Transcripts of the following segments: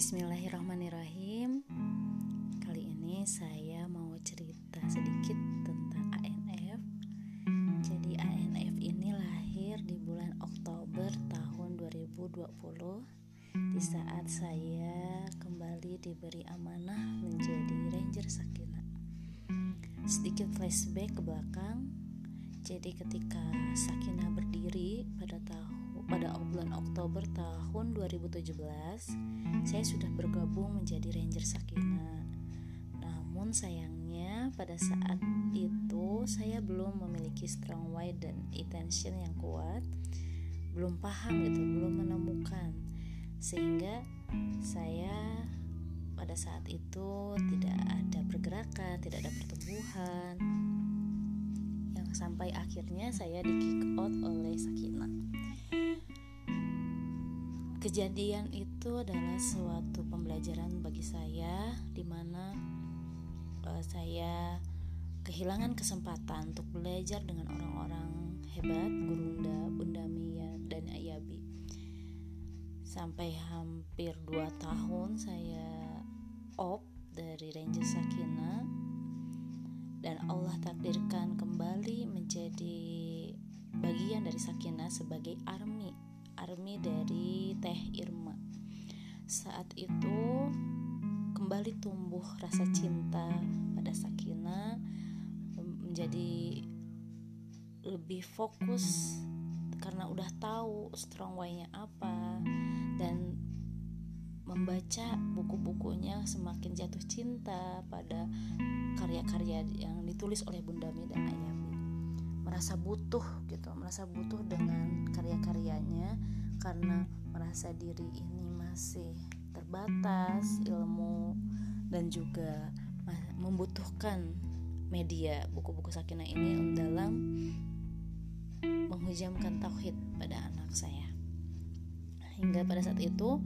Bismillahirrahmanirrahim. Kali ini saya mau cerita sedikit tentang ANF. Jadi ANF ini lahir di bulan Oktober tahun 2020 di saat saya kembali diberi amanah menjadi Ranger Sakina. Sedikit flashback ke belakang. Jadi ketika Sakina berdiri pada tahun pada bulan Oktober tahun 2017, saya sudah bergabung menjadi Ranger Sakina. Namun sayangnya pada saat itu saya belum memiliki strong wide dan intention yang kuat, belum paham gitu, belum menemukan. Sehingga saya pada saat itu tidak ada pergerakan, tidak ada pertumbuhan. Yang sampai akhirnya saya di kick out oleh Sakina Kejadian itu adalah suatu pembelajaran bagi saya di mana uh, saya kehilangan kesempatan untuk belajar dengan orang-orang hebat, Gurunda, Bunda Mia, dan Ayabi. Sampai hampir 2 tahun saya op dari Ranger Sakina dan Allah takdirkan kembali menjadi bagian dari Sakina sebagai army Army dari Teh Irma. Saat itu kembali tumbuh rasa cinta pada Sakina menjadi lebih fokus karena udah tahu strong way-nya apa dan membaca buku-bukunya semakin jatuh cinta pada karya-karya yang ditulis oleh Bunda Mi dan Ayami merasa butuh gitu merasa butuh dengan karya-karyanya karena merasa diri ini masih terbatas ilmu dan juga membutuhkan media buku-buku Sakinah ini dalam menghujamkan tauhid pada anak saya. Hingga pada saat itu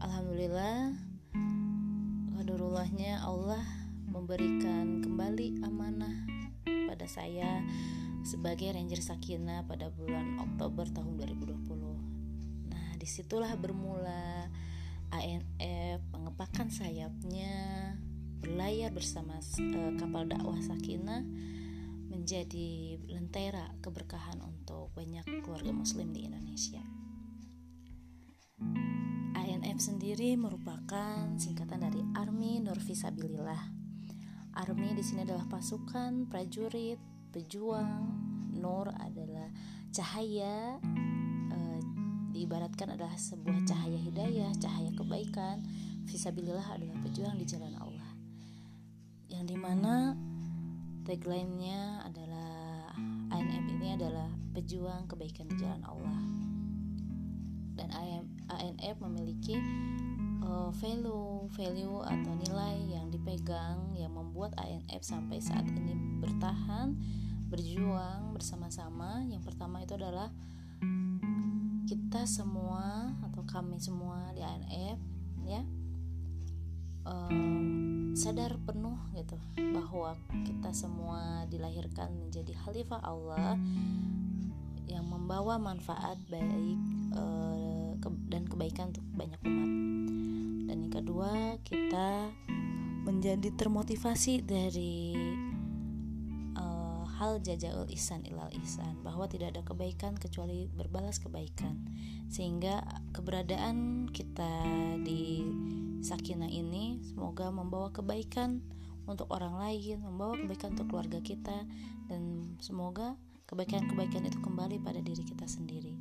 alhamdulillah kadurullahnya Allah memberikan kembali amanah pada saya sebagai Ranger Sakina pada bulan Oktober tahun 2020. Nah, di situlah bermula ANF mengepakkan sayapnya berlayar bersama uh, kapal dakwah Sakina menjadi lentera keberkahan untuk banyak keluarga muslim di Indonesia. ANF sendiri merupakan singkatan dari Army Nur Fisabilillah. Army di sini adalah pasukan prajurit pejuang nur adalah cahaya e, diibaratkan adalah sebuah cahaya hidayah cahaya kebaikan. Visabilillah adalah pejuang di jalan Allah. Yang di mana tagline-nya adalah ANF ini adalah pejuang kebaikan di jalan Allah. Dan ANF memiliki uh, value value atau nilai yang dipegang yang membuat ANF sampai saat ini bertahan berjuang bersama-sama. Yang pertama itu adalah kita semua atau kami semua di ANF ya um, sadar penuh gitu bahwa kita semua dilahirkan menjadi khalifah Allah yang membawa manfaat baik uh, ke, dan kebaikan untuk banyak umat kedua kita menjadi termotivasi dari hal jajaul ihsan ilal ihsan bahwa tidak ada kebaikan kecuali berbalas kebaikan. Sehingga keberadaan kita di sakinah ini semoga membawa kebaikan untuk orang lain membawa kebaikan untuk keluarga kita dan semoga kebaikan-kebaikan itu kembali pada diri kita sendiri.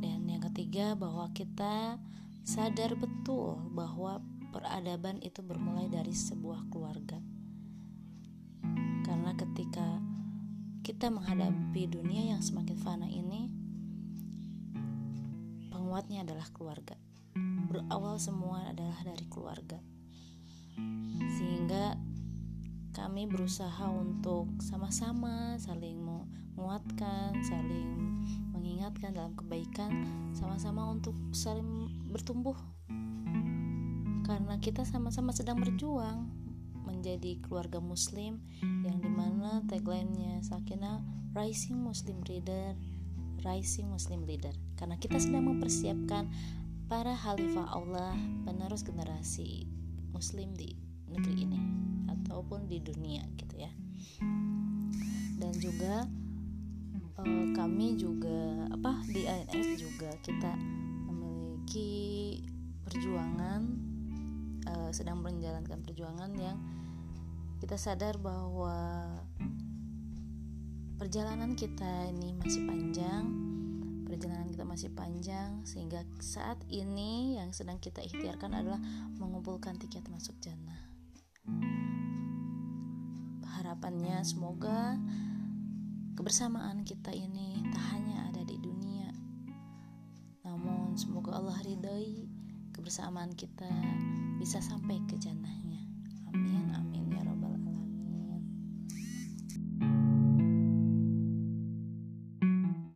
Dan yang ketiga bahwa kita sadar betul bahwa peradaban itu bermulai dari sebuah keluarga karena ketika kita menghadapi dunia yang semakin fana ini, penguatnya adalah keluarga. Berawal semua adalah dari keluarga. Sehingga kami berusaha untuk sama-sama saling menguatkan, saling mengingatkan dalam kebaikan, sama-sama untuk saling bertumbuh. Karena kita sama-sama sedang berjuang menjadi keluarga muslim yang di mana tagline-nya Sakina Rising Muslim Leader Rising Muslim Leader karena kita sedang mempersiapkan para khalifah Allah penerus generasi muslim di negeri ini ataupun di dunia gitu ya. Dan juga uh, kami juga apa di ANF juga kita memiliki perjuangan uh, sedang menjalankan perjuangan yang kita sadar bahwa perjalanan kita ini masih panjang perjalanan kita masih panjang sehingga saat ini yang sedang kita ikhtiarkan adalah mengumpulkan tiket masuk jannah harapannya semoga kebersamaan kita ini tak hanya ada di dunia namun semoga Allah ridhoi kebersamaan kita bisa sampai ke jannahnya. Amin amin